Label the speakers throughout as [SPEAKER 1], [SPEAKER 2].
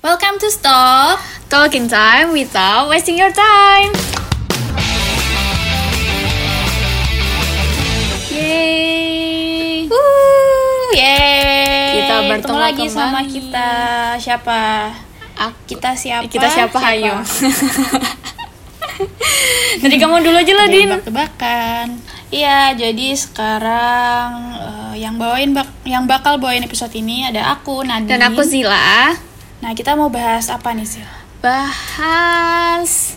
[SPEAKER 1] Welcome to Stop
[SPEAKER 2] Talking time without wasting your time. Yeay.
[SPEAKER 1] Woo, yeay.
[SPEAKER 2] Kita bertemu
[SPEAKER 1] lagi sama kita siapa?
[SPEAKER 2] Aku,
[SPEAKER 1] Kita siapa?
[SPEAKER 2] kita siapa, Hayo? Jadi kamu dulu aja lah, Din.
[SPEAKER 1] Tebak-tebakan. Iya, jadi sekarang eh, yang bawain bak yang bakal bawain episode ini ada aku Nadine.
[SPEAKER 2] Dan aku Zila.
[SPEAKER 1] Nah, kita mau bahas apa nih, Sil?
[SPEAKER 2] bahas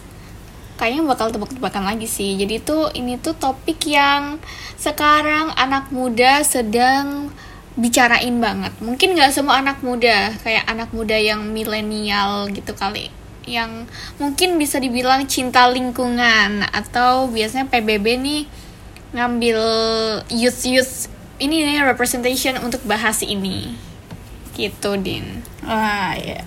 [SPEAKER 2] kayaknya bakal tebak-tebakan lagi sih. Jadi tuh ini tuh topik yang sekarang anak muda sedang bicarain banget. Mungkin nggak semua anak muda, kayak anak muda yang milenial gitu kali. Yang mungkin bisa dibilang cinta lingkungan atau biasanya PBB nih ngambil youth-youth ini nih representation untuk bahas ini. Gitu, Din.
[SPEAKER 1] Wah, ya.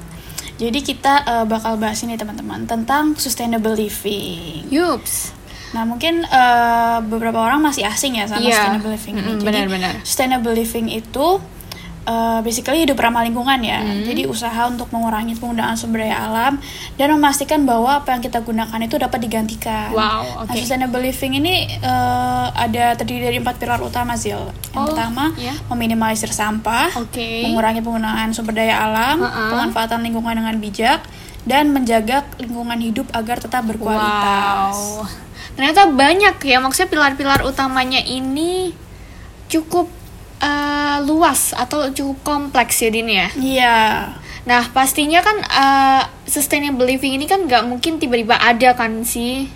[SPEAKER 1] Jadi kita eh, bakal bahas ini teman-teman tentang sustainable living.
[SPEAKER 2] Yups.
[SPEAKER 1] Nah mungkin eh, beberapa orang masih asing ya sama
[SPEAKER 2] Iya.
[SPEAKER 1] sustainable living ini.
[SPEAKER 2] Mm-mm,
[SPEAKER 1] Jadi
[SPEAKER 2] benar-benar.
[SPEAKER 1] sustainable living itu eh, basically hidup ramah lingkungan ya.
[SPEAKER 2] Hmm.
[SPEAKER 1] Jadi usaha untuk mengurangi penggunaan sumber daya alam dan memastikan bahwa apa yang kita gunakan itu dapat digantikan.
[SPEAKER 2] Wow,
[SPEAKER 1] Nah,
[SPEAKER 2] oke.
[SPEAKER 1] sustainable living ini eh, ada terdiri dari empat pilar utama Zil. Yang
[SPEAKER 2] Oh,
[SPEAKER 1] pertama
[SPEAKER 2] iya.
[SPEAKER 1] meminimalisir sampah,
[SPEAKER 2] Oke.
[SPEAKER 1] mengurangi penggunaan sumber daya alam,
[SPEAKER 2] Uh-uh.
[SPEAKER 1] pemanfaatan lingkungan dengan bijak, dan menjaga lingkungan hidup agar tetap berkualitas.
[SPEAKER 2] Wow. Ternyata banyak ya maksudnya pilar-pilar utamanya ini cukup eh, luas atau cukup kompleks ya Din ya.
[SPEAKER 1] Iya.
[SPEAKER 2] Nah pastinya kan eh, sustainable living ini kan nggak mungkin tiba-tiba ada kan sih.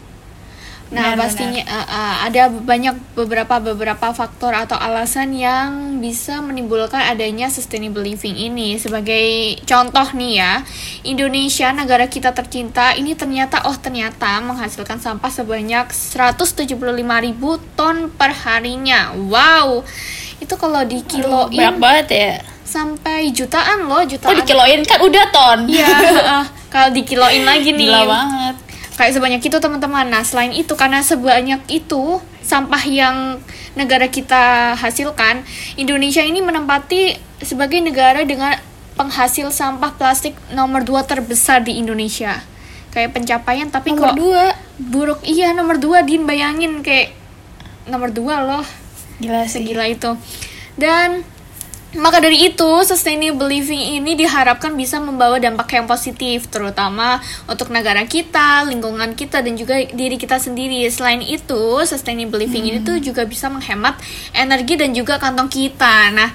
[SPEAKER 2] Nah
[SPEAKER 1] Benar,
[SPEAKER 2] pastinya eh, eh, ada banyak beberapa beberapa faktor atau alasan yang bisa menimbulkan adanya sustainable living ini. Sebagai contoh nih ya, Indonesia negara kita tercinta ini ternyata oh ternyata menghasilkan sampah sebanyak 175.000 ton per harinya. Wow, itu kalau
[SPEAKER 1] Banyak
[SPEAKER 2] dikiloin
[SPEAKER 1] banget ya.
[SPEAKER 2] sampai jutaan loh
[SPEAKER 1] Oh
[SPEAKER 2] jutaan.
[SPEAKER 1] dikiloin kan udah ton.
[SPEAKER 2] Iya, kalau dikiloin lagi nih.
[SPEAKER 1] Gila banget.
[SPEAKER 2] Kayak sebanyak itu teman-teman. Nah, selain itu karena sebanyak itu sampah yang negara kita hasilkan, Indonesia ini menempati sebagai negara dengan penghasil sampah plastik nomor 2 terbesar di Indonesia. Kayak pencapaian tapi
[SPEAKER 1] Nomor
[SPEAKER 2] kok
[SPEAKER 1] dua.
[SPEAKER 2] buruk. Iya, nomor 2 Din bayangin kayak nomor 2 loh
[SPEAKER 1] Gila sih.
[SPEAKER 2] segila itu dan maka dari itu sustainable living ini diharapkan bisa membawa dampak yang positif terutama untuk negara kita, lingkungan kita dan juga diri kita sendiri. Selain itu, sustainable living ini tuh juga bisa menghemat energi dan juga kantong kita. Nah,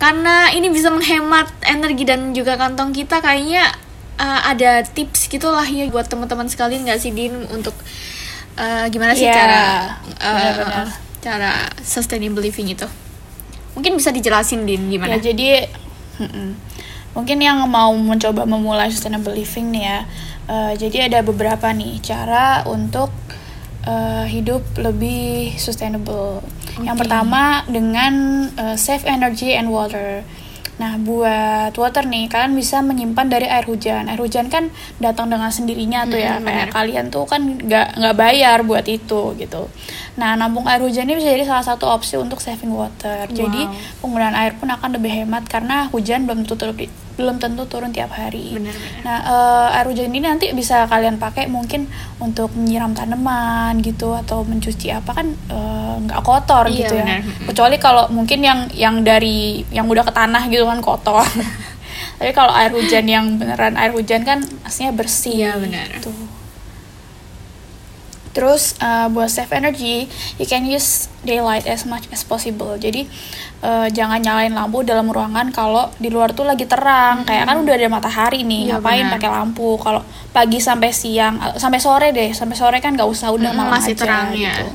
[SPEAKER 2] karena ini bisa menghemat energi dan juga kantong kita kayaknya uh, ada tips gitulah ya buat teman-teman sekalian nggak sih Din untuk uh, gimana sih
[SPEAKER 1] Iya,
[SPEAKER 2] cara uh,
[SPEAKER 1] benar-benar.
[SPEAKER 2] cara sustainable living itu mungkin bisa dijelasin din
[SPEAKER 1] Ya
[SPEAKER 2] gimana
[SPEAKER 1] jadi mm-mm. mungkin yang mau mencoba memulai sustainable living nih ya. eh, jadi ada beberapa nih cara untuk eh, hidup lebih sustainable. Yang
[SPEAKER 2] Oke.
[SPEAKER 1] pertama dengan eh, save energy and water. Nah, buat water nih, kalian bisa menyimpan dari air hujan. Air hujan kan datang dengan sendirinya tuh ya.
[SPEAKER 2] Mm-mm,
[SPEAKER 1] Kayak kalian tuh kan nggak nggak bayar buat itu gitu. Nah, nampung air hujan ini bisa jadi salah satu opsi untuk saving water. Jadi
[SPEAKER 2] Wow.
[SPEAKER 1] penggunaan air pun akan lebih hemat karena hujan belum tentu turun, belum tentu turun tiap hari.
[SPEAKER 2] Benar-benar.
[SPEAKER 1] Nah, eh, air hujan ini nanti bisa kalian pakai mungkin untuk menyiram tanaman gitu atau mencuci apa kan eh, nggak kotor
[SPEAKER 2] Iya,
[SPEAKER 1] gitu ya.
[SPEAKER 2] Mm-mm.
[SPEAKER 1] Kecuali kalau mungkin yang yang dari yang udah ke tanah gitu kan kotor. Tapi kalau air hujan yang beneran air hujan kan aslinya bersih.
[SPEAKER 2] Iya, benar.
[SPEAKER 1] Gitu. Terus uh, buat save energy, you can use daylight as much as possible. Jadi uh, jangan nyalain lampu dalam ruangan kalau di luar tuh lagi terang. Kayak kan udah ada matahari nih,
[SPEAKER 2] Iya,
[SPEAKER 1] ngapain pakai lampu? Kalau pagi sampai siang, uh, sampai sore deh, sampai sore kan nggak usah udah
[SPEAKER 2] Mm-mm,
[SPEAKER 1] malam
[SPEAKER 2] masih
[SPEAKER 1] aja
[SPEAKER 2] terang, ya.
[SPEAKER 1] gitu.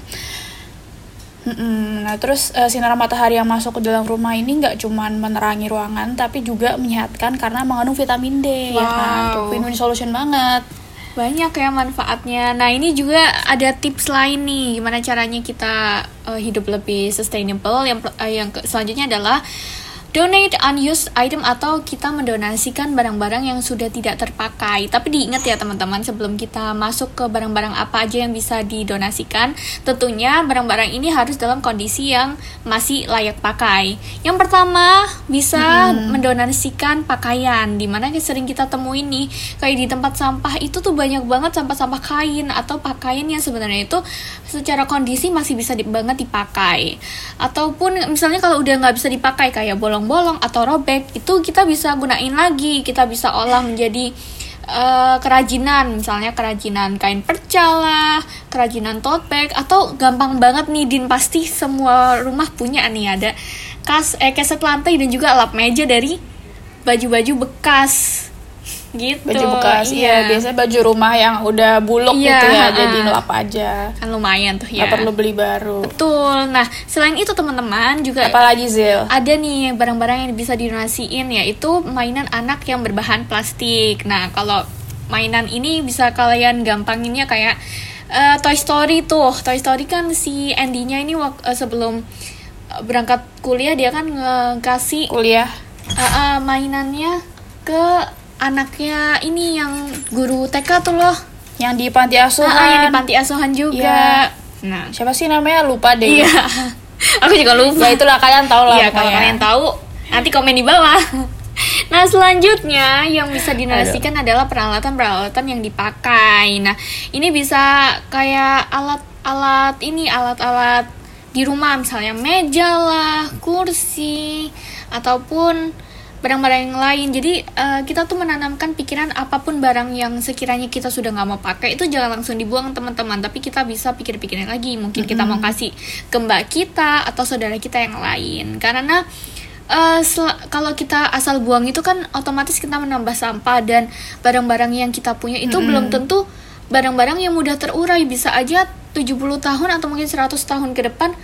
[SPEAKER 1] Mm-mm. Nah terus uh, sinar matahari yang masuk ke dalam rumah ini nggak cuman menerangi ruangan, tapi juga menyehatkan karena mengandung vitamin D, ya kan?
[SPEAKER 2] Wow.
[SPEAKER 1] Win-win solution banget.
[SPEAKER 2] Banyak ya manfaatnya. Nah ini juga ada tips lain nih gimana caranya kita uh, hidup lebih sustainable. Yang uh, yang selanjutnya adalah donate unused item atau kita mendonasikan barang-barang yang sudah tidak terpakai. Tapi diingat ya teman-teman, sebelum kita masuk ke barang-barang apa aja yang bisa didonasikan, tentunya barang-barang ini harus dalam kondisi yang masih layak pakai. Yang pertama, bisa hmm. mendonasikan pakaian, di mana sering kita temuin nih, kayak di tempat sampah itu tuh banyak banget sampah-sampah kain atau pakaian yang sebenarnya itu secara kondisi masih bisa di, banget dipakai. Ataupun misalnya kalau udah nggak bisa dipakai kayak bolong bolong-bolong atau robek itu kita bisa gunain lagi. Kita bisa olah menjadi uh, kerajinan. Misalnya kerajinan kain perca lah kerajinan tote bag atau gampang banget nih din. Pasti semua rumah punya nih ada kas eh keset lantai dan juga lap meja dari baju-baju bekas gitu
[SPEAKER 1] baju bekas iya. iya. biasanya baju rumah yang udah buluk iya, gitu ya uh, jadi ngelap aja.
[SPEAKER 2] Kan lumayan tuh ya
[SPEAKER 1] Gak perlu beli baru.
[SPEAKER 2] Betul. Nah selain itu teman-teman juga
[SPEAKER 1] apalagi Zil?
[SPEAKER 2] ada nih barang-barang yang bisa dinasiin ya itu mainan anak yang berbahan plastik. Nah kalau mainan ini bisa kalian gampanginnya kayak uh, Toy Story tuh. Toy Story kan si Andy-nya ini uh, sebelum berangkat kuliah dia kan ngasih
[SPEAKER 1] kuliah.
[SPEAKER 2] uh, uh, mainannya ke anaknya ini yang guru TK tuh loh
[SPEAKER 1] yang di panti asuhan.
[SPEAKER 2] Ah, yang di panti asuhan juga. Ya.
[SPEAKER 1] nah siapa sih namanya? Lupa deh.
[SPEAKER 2] Iya. Aku juga lupa.
[SPEAKER 1] Ya itulah kalian tahu lah
[SPEAKER 2] iya kalau kalian tahu nanti komen di bawah. Nah selanjutnya yang bisa dinarasikan adalah peralatan-peralatan yang dipakai. Nah ini bisa kayak alat-alat ini alat-alat di rumah. Misalnya meja lah, kursi ataupun barang-barang yang lain. Jadi uh, kita tuh menanamkan pikiran apa pun barang yang sekiranya kita sudah nggak mau pakai itu jangan langsung dibuang teman-teman. Tapi kita bisa pikir-pikirin lagi. Mungkin kita mau kasih ke mbak kita atau saudara kita yang lain. Karena uh, kalau kita asal buang itu kan otomatis kita menambah sampah dan barang-barang yang kita punya itu mm -hmm. belum tentu barang-barang yang mudah terurai. Bisa aja 70 tahun atau mungkin 100 tahun ke depan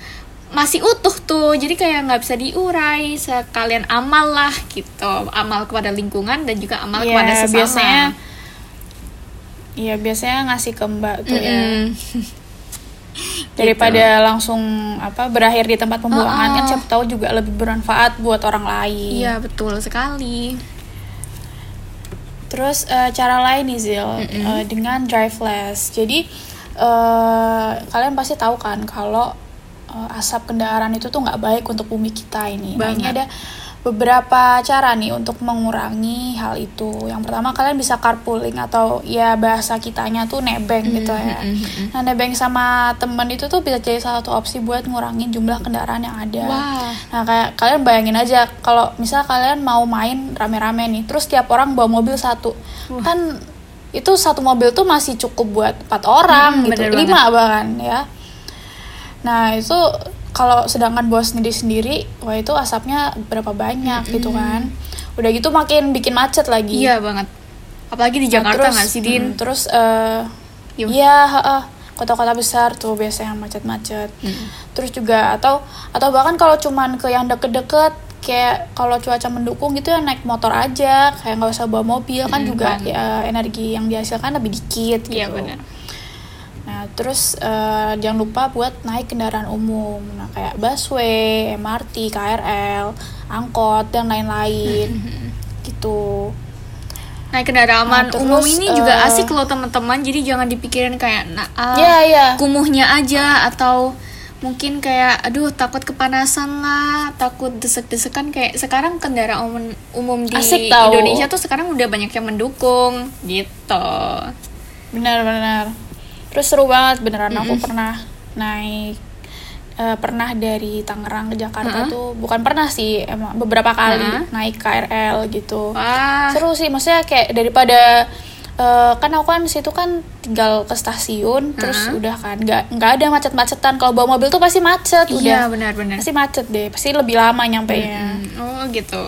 [SPEAKER 2] masih utuh tuh jadi kayak nggak bisa diurai sekalian amal lah gitu amal kepada lingkungan dan juga amal yeah, kepada sesama
[SPEAKER 1] biasanya iya biasanya ngasih ke mbak tuh mm -hmm. ya daripada gitu. langsung apa berakhir di tempat pembuangan oh, oh. kan siapa tahu juga lebih bermanfaat buat orang lain
[SPEAKER 2] iya betul sekali
[SPEAKER 1] terus uh, cara lain nih Zil mm -hmm. uh, dengan driveless jadi uh, kalian pasti tahu kan kalau uh, asap kendaraan itu tuh nggak baik untuk bumi kita ini. Nah, ini ada beberapa cara nih untuk mengurangi hal itu. Yang pertama kalian bisa carpooling atau ya bahasa kitanya tuh nebeng mm -hmm. gitu ya. Mm -hmm. Nah nebeng sama temen itu tuh bisa jadi salah satu opsi buat ngurangin jumlah kendaraan yang ada.
[SPEAKER 2] Wow.
[SPEAKER 1] Nah kayak kalian bayangin aja kalau misal kalian mau main rame-rame nih, terus tiap orang bawa mobil satu, uh. kan itu satu mobil tuh masih cukup buat empat orang hmm, gitu, lima bahkan ya nah itu kalau sedangkan bos sendiri sendiri wah itu asapnya berapa banyak mm -hmm. gitu kan. Udah gitu makin bikin macet lagi.
[SPEAKER 2] Iya banget. Apalagi di Jakarta nggak sih din?
[SPEAKER 1] hmm, terus uh, iya. uh, kota-kota besar tuh biasanya macet-macet. Hmm. terus juga atau atau bahkan kalau cuman ke yang deket-deket kayak kalau cuaca mendukung gitu ya naik motor aja. Kayak nggak usah bawa mobil kan hmm, juga ya, energi yang dihasilkan lebih dikit
[SPEAKER 2] iya,
[SPEAKER 1] gitu.
[SPEAKER 2] Iya benar
[SPEAKER 1] Nah, terus uh, jangan lupa buat naik kendaraan umum. Nah, kayak busway, MRT, KRL, angkot dan lain-lain. gitu.
[SPEAKER 2] Naik kendaraan nah, terus, umum ini uh, juga eh, asik loh teman-teman. Jadi jangan dipikirin kayak nah, uh,
[SPEAKER 1] yeah, yeah.
[SPEAKER 2] kumuhnya aja atau mungkin kayak aduh takut kepanasan lah takut desek-desekan kayak sekarang kendaraan umum umum di Indonesia tuh sekarang udah banyak yang mendukung gitu
[SPEAKER 1] benar-benar terus seru banget beneran mm -hmm. aku pernah naik uh, pernah dari Tangerang ke Jakarta uh -huh. tuh bukan pernah sih emang beberapa kali uh -huh. naik KRL gitu
[SPEAKER 2] Wah.
[SPEAKER 1] seru sih maksudnya kayak daripada uh, kan aku kan situ kan tinggal ke stasiun uh-huh. terus udah kan nggak nggak ada macet-macetan kalau bawa mobil tuh pasti macet
[SPEAKER 2] iya benar-benar
[SPEAKER 1] pasti macet deh pasti lebih lama nyampe nya
[SPEAKER 2] hmm. oh gitu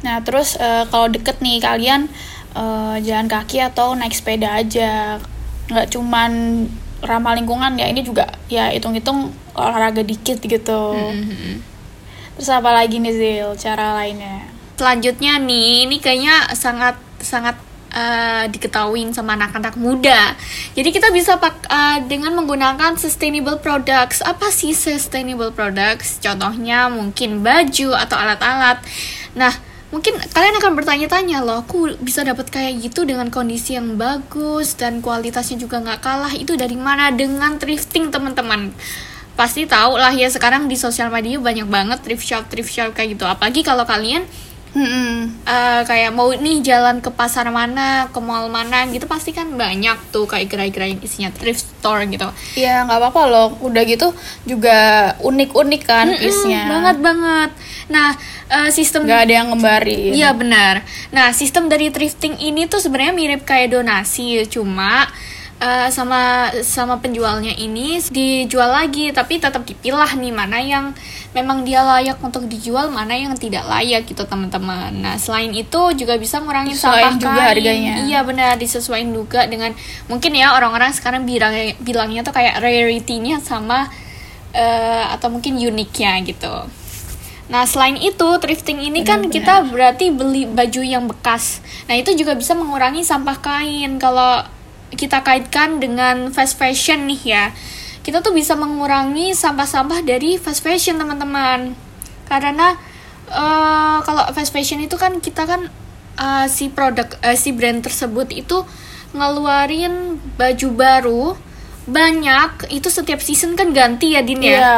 [SPEAKER 1] nah terus uh, kalau deket nih kalian uh, jalan kaki atau naik sepeda aja nggak cuman ramah lingkungan ya ini juga ya hitung-hitung olahraga dikit gitu mm-hmm. terus apa lagi nih Zil cara lainnya
[SPEAKER 2] selanjutnya nih ini kayaknya sangat sangat uh, diketahui sama anak-anak muda. Jadi kita bisa pak uh, dengan menggunakan sustainable products. Apa sih sustainable products? Contohnya mungkin baju atau alat-alat. Nah, mungkin kalian akan bertanya-tanya loh, aku bisa dapat kayak gitu dengan kondisi yang bagus dan kualitasnya juga nggak kalah. Itu dari mana? Dengan thrifting teman-teman pasti tahu lah ya sekarang di sosial media banyak banget thrift shop thrift shop kayak gitu apalagi kalau kalian
[SPEAKER 1] Hmm.
[SPEAKER 2] Uh, kayak mau nih jalan ke pasar mana, ke mall mana gitu pasti kan banyak tuh kayak gerai-gerai yang isinya thrift store gitu.
[SPEAKER 1] Iya nggak apa-apa loh, udah gitu juga unik-unik kan piece-nya.
[SPEAKER 2] Banget banget. Nah uh, sistem
[SPEAKER 1] Nggak ada yang ngembarin.
[SPEAKER 2] Iya benar. Nah sistem dari thrifting ini tuh sebenarnya mirip kayak donasi, cuma Uh, sama sama penjualnya ini dijual lagi tapi tetap dipilah nih mana yang memang dia layak untuk dijual mana yang tidak layak gitu teman-teman nah selain itu juga bisa ngurangin sampah
[SPEAKER 1] juga
[SPEAKER 2] kain.
[SPEAKER 1] harganya.
[SPEAKER 2] iya benar disesuaikan juga dengan mungkin ya orang-orang sekarang bilang bilangnya tuh kayak rarity-nya sama uh, atau mungkin uniknya gitu Nah, selain itu, thrifting ini kan
[SPEAKER 1] Benar-benar.
[SPEAKER 2] kita berarti beli baju yang bekas. Nah, itu juga bisa mengurangi sampah kain. Kalau kita kaitkan dengan fast fashion nih ya. Kita tuh bisa mengurangi sampah-sampah dari fast fashion, teman-teman. Karena eh, kalau fast fashion itu kan kita kan eh, si produk eh, si brand tersebut itu ngeluarin baju baru banyak itu setiap season kan ganti ya Din ya
[SPEAKER 1] Iya.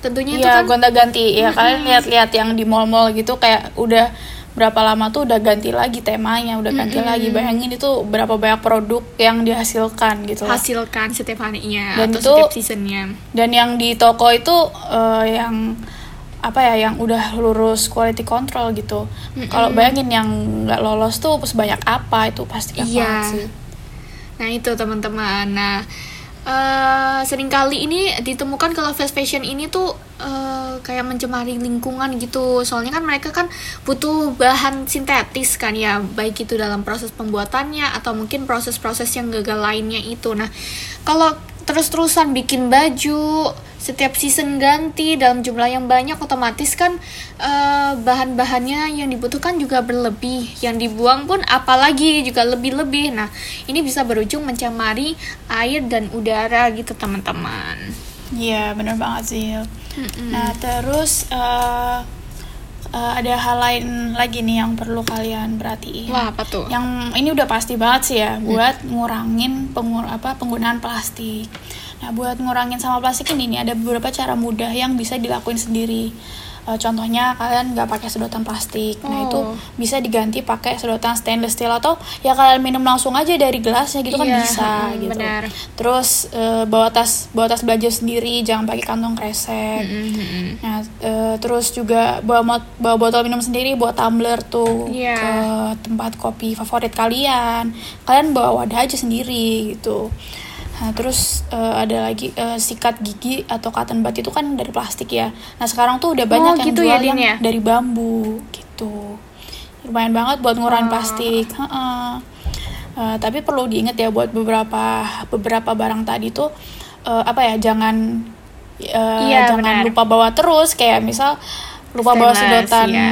[SPEAKER 2] tentunya itu
[SPEAKER 1] Iya,
[SPEAKER 2] kan
[SPEAKER 1] gonta-ganti. Ya kalian lihat-lihat yang di mall-mall gitu kayak udah berapa lama tuh udah ganti lagi temanya, udah ganti lagi. Bayangin itu berapa banyak produk yang dihasilkan gitu. loh.
[SPEAKER 2] hasilkan setiap harinya
[SPEAKER 1] Dan
[SPEAKER 2] atau
[SPEAKER 1] itu-
[SPEAKER 2] setiap seasonnya
[SPEAKER 1] Dan yang di toko itu eh, yang apa ya yang udah lurus quality control gitu. Kalau bayangin yang nggak lolos tuh sebanyak apa itu pasti
[SPEAKER 2] Iya.
[SPEAKER 1] banget sih.
[SPEAKER 2] nah itu teman-teman nah eh sering kali ini ditemukan kalau fast fashion ini tuh eh, kayak mencemari lingkungan gitu. Soalnya kan mereka kan butuh bahan sintetis kan ya baik itu dalam proses pembuatannya atau mungkin proses-proses yang gagal lainnya itu. Nah kalau terus-terusan bikin baju setiap season ganti dalam jumlah yang banyak otomatis kan eh, bahan-bahannya yang dibutuhkan juga berlebih yang dibuang pun apalagi juga lebih-lebih nah ini bisa berujung mencemari air dan udara gitu teman-teman
[SPEAKER 1] Iya, bener banget sih. Nah, terus eh, eh, ada hal lain lagi nih yang perlu kalian perhatiin.
[SPEAKER 2] wah apa tuh
[SPEAKER 1] Yang ini udah pasti banget sih ya, buat ngurangin pengur apa penggunaan plastik. Nah, buat ngurangin sama plastik ini nih ada beberapa cara mudah yang bisa dilakuin sendiri. Eh, contohnya kalian nggak pakai sedotan plastik, nah itu
[SPEAKER 2] Oh.
[SPEAKER 1] bisa diganti pakai sedotan stainless steel atau ya kalian minum langsung aja dari gelasnya gitu kan
[SPEAKER 2] Iya,
[SPEAKER 1] bisa
[SPEAKER 2] mm,
[SPEAKER 1] gitu.
[SPEAKER 2] benar.
[SPEAKER 1] Terus eh, bawa tas bawa tas belanja sendiri, jangan pakai kantong kresek.
[SPEAKER 2] Mm-mm.
[SPEAKER 1] Nah, eh, terus juga bawa bawa botol minum sendiri, bawa tumbler tuh
[SPEAKER 2] Iya.
[SPEAKER 1] ke tempat kopi favorit kalian. Kalian bawa wadah aja sendiri gitu. Nah, terus eh, ada lagi eh, sikat gigi atau cotton bud itu kan dari plastik ya. Nah, sekarang tuh udah banyak yang
[SPEAKER 2] gitu
[SPEAKER 1] jual
[SPEAKER 2] ya,
[SPEAKER 1] yang
[SPEAKER 2] ya?
[SPEAKER 1] dari bambu gitu. Lumayan banget buat ngurangin
[SPEAKER 2] Oh.
[SPEAKER 1] plastik. Heeh. Eh, tapi perlu diingat ya buat beberapa beberapa barang tadi tuh eh, apa ya jangan eh,
[SPEAKER 2] Iya,
[SPEAKER 1] jangan
[SPEAKER 2] benar.
[SPEAKER 1] lupa bawa terus kayak misal lupa bawa
[SPEAKER 2] Stainless,
[SPEAKER 1] sedotan
[SPEAKER 2] iya.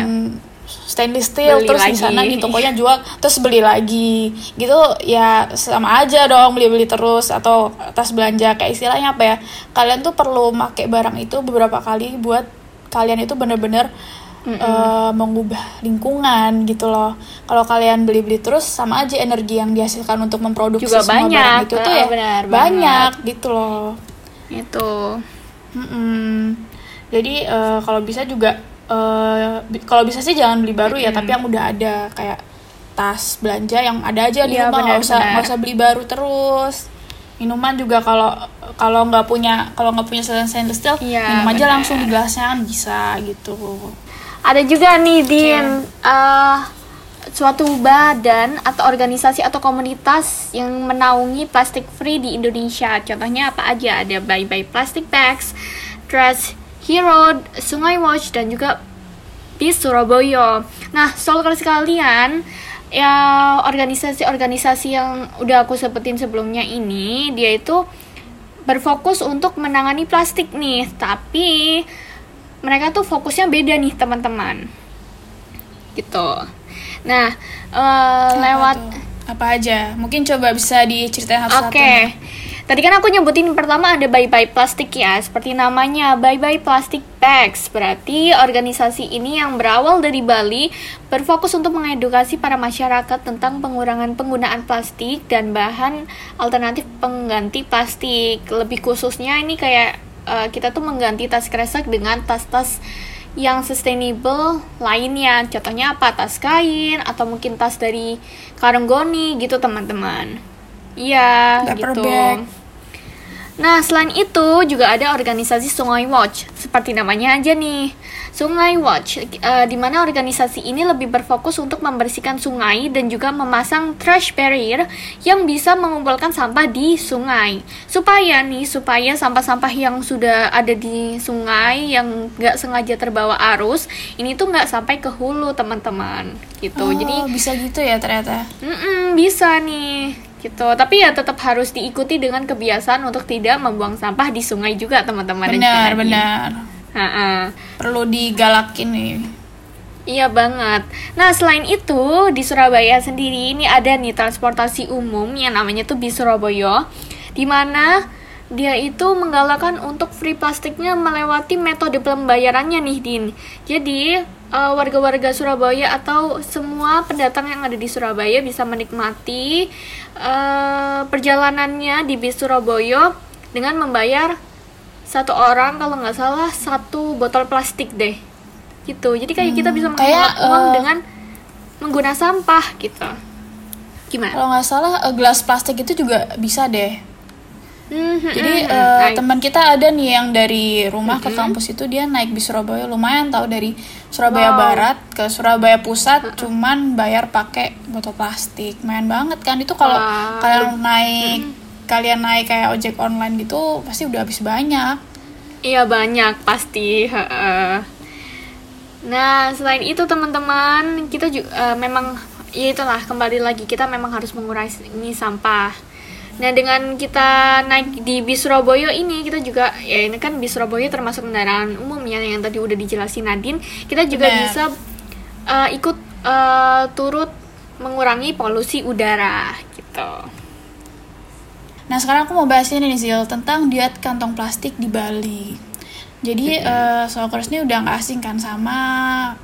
[SPEAKER 1] Stainless steel
[SPEAKER 2] Beli
[SPEAKER 1] terus di sana di tokonya jual terus beli lagi. Gitu ya sama aja dong beli beli terus atau tas belanja. Kayak istilahnya apa ya kalian tuh perlu pakai barang itu beberapa kali buat kalian itu bener-bener eh, mengubah lingkungan gitu loh. Kalau kalian beli-beli terus sama aja energi yang dihasilkan untuk memproduksi
[SPEAKER 2] Juga
[SPEAKER 1] semua
[SPEAKER 2] banyak,
[SPEAKER 1] barang itu tuh ya
[SPEAKER 2] benar
[SPEAKER 1] banyak. gitu loh.
[SPEAKER 2] Itu.
[SPEAKER 1] Mm-mm. Jadi eh, kalau bisa juga eh, kalau bisa sih jangan beli baru ya, tapi yang udah ada kayak tas belanja yang ada aja di
[SPEAKER 2] Iya,
[SPEAKER 1] rumah nggak usah nggak usah beli baru terus. Minuman juga kalau kalau nggak punya kalau nggak punya stainless steel,
[SPEAKER 2] Iya,
[SPEAKER 1] minum aja
[SPEAKER 2] benar.
[SPEAKER 1] langsung di gelasnya kan bisa gitu.
[SPEAKER 2] ada juga nih Din eh, suatu badan atau organisasi atau komunitas yang menaungi plastic free di Indonesia contohnya apa aja ada Bye Bye Plastic Bags, Trash Hero, Sungai Watch dan juga Peace Surabaya. Nah, soal sekalian ya organisasi-organisasi yang udah aku sebutin sebelumnya ini dia itu berfokus untuk menangani plastik nih, tapi mereka tuh fokusnya beda nih teman-teman gitu nah eh, lewat
[SPEAKER 1] tuh? Apa aja? Mungkin coba bisa diceritain satu-satu.
[SPEAKER 2] Oke. Tadi kan aku nyebutin pertama ada Bye Bye Plastic ya, seperti namanya Bye Bye Plastic Bags. Berarti organisasi ini yang berawal dari Bali berfokus untuk mengedukasi para masyarakat tentang pengurangan penggunaan plastik dan bahan alternatif pengganti plastik. Lebih khususnya ini kayak uh, kita tuh mengganti tas kresek dengan tas-tas yang sustainable lainnya. Contohnya apa? Tas kain atau mungkin tas dari karung goni gitu teman-teman. Iya, gitu. Bag. Nah, selain itu juga ada organisasi Sungai Watch, seperti namanya aja nih. Sungai Watch, uh, di mana organisasi ini lebih berfokus untuk membersihkan sungai dan juga memasang trash barrier yang bisa mengumpulkan sampah di sungai. Supaya nih, supaya sampah-sampah yang sudah ada di sungai yang nggak sengaja terbawa arus, ini tuh nggak sampai ke hulu teman-teman. Gitu.
[SPEAKER 1] Oh, Jadi bisa gitu ya ternyata.
[SPEAKER 2] Mm -mm, bisa nih gitu. Tapi ya tetap harus diikuti dengan kebiasaan untuk tidak membuang sampah di sungai juga teman-teman
[SPEAKER 1] benar benar. Perlu digalakin nih.
[SPEAKER 2] Iya banget. Nah selain itu di Surabaya sendiri ini ada nih transportasi umum yang namanya tuh bis Surabaya, di mana dia itu menggalakkan untuk free plastiknya melewati metode pembayarannya nih Din. Jadi uh, warga-warga Surabaya atau semua pendatang yang ada di Surabaya bisa menikmati uh, perjalanannya di bis Surabaya dengan membayar satu orang kalau nggak salah satu botol plastik deh. Gitu. Jadi kayak hmm, kita bisa menghemat uang uh, dengan menggunakan sampah gitu.
[SPEAKER 1] Gimana? kalau nggak salah gelas plastik itu juga bisa deh Mm-hmm, Jadi uh, teman kita ada nih yang dari rumah mm-hmm. ke kampus itu dia naik di Surabaya lumayan tahu dari Surabaya wow. Barat ke Surabaya Pusat mm-hmm. cuman bayar pakai botol plastik. Main banget kan itu kalau wow. kalian naik mm-hmm. kalian naik kayak ojek online gitu pasti udah habis banyak.
[SPEAKER 2] Iya banyak pasti. Nah selain itu teman-teman kita juga uh, memang ya itulah kembali lagi kita memang harus mengurangi sampah Nah dengan kita naik di bis Surabaya ini kita juga ya ini kan bis Surabaya termasuk kendaraan umum ya yang tadi udah dijelasin Nadine kita juga Bener. bisa uh, ikut uh, turut mengurangi polusi udara gitu.
[SPEAKER 1] Nah sekarang aku mau bahas ini nih Zil tentang diet kantong plastik di Bali. Jadi uh, Sokers ini udah gak asing kan sama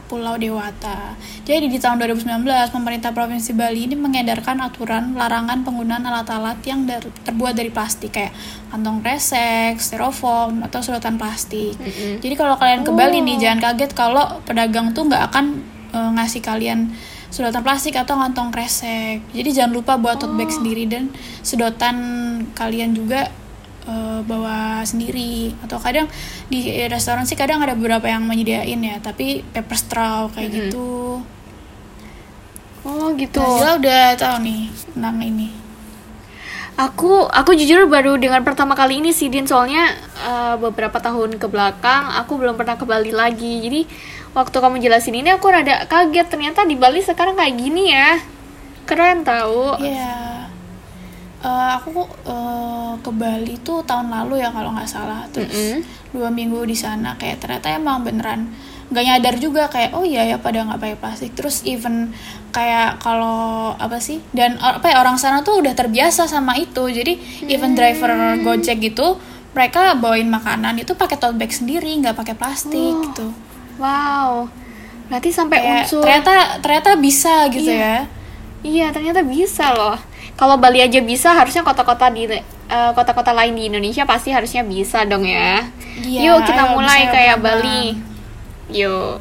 [SPEAKER 1] Pulau Dewata. Jadi di tahun 2019 pemerintah Provinsi Bali ini mengedarkan aturan larangan penggunaan alat-alat yang dar- terbuat dari plastik kayak kantong kresek, styrofoam atau sedotan plastik. Mm-hmm. Jadi kalau kalian ke Bali nih oh. jangan kaget kalau pedagang tuh nggak akan uh, ngasih kalian sedotan plastik atau kantong kresek. Jadi jangan lupa buat tote bag oh. sendiri dan sedotan kalian juga uh, bawa sendiri. Atau kadang di restoran sih kadang ada beberapa yang menyediain ya tapi paper straw kayak mm -hmm. gitu.
[SPEAKER 2] Oh gitu.
[SPEAKER 1] Nah, udah tahu nih tentang ini.
[SPEAKER 2] Aku aku jujur baru dengar pertama kali ini sih Din. Soalnya uh, beberapa tahun ke belakang aku belum pernah ke Bali lagi. Jadi waktu kamu jelasin ini aku rada kaget. Ternyata di Bali sekarang kayak gini ya. Keren tahu
[SPEAKER 1] iya. yeah uh, aku uh, ke Bali tuh tahun lalu ya kalau nggak salah terus mm -hmm. dua minggu di sana kayak ternyata emang beneran nggak nyadar juga kayak oh iya ya pada nggak pakai plastik terus even kayak kalau apa sih dan apa ya orang sana tuh udah terbiasa sama itu jadi hmm. even driver gojek gitu mereka bawain makanan itu pakai tote bag sendiri nggak pakai plastik oh. gitu
[SPEAKER 2] wow berarti sampai kayak, unsur
[SPEAKER 1] ternyata ternyata bisa gitu iya. ya
[SPEAKER 2] iya ternyata bisa loh kalau Bali aja bisa harusnya kota-kota di uh, kota-kota lain di Indonesia pasti harusnya bisa dong ya. Iya, Yuk kita ayo, mulai kayak Bali. Yuk.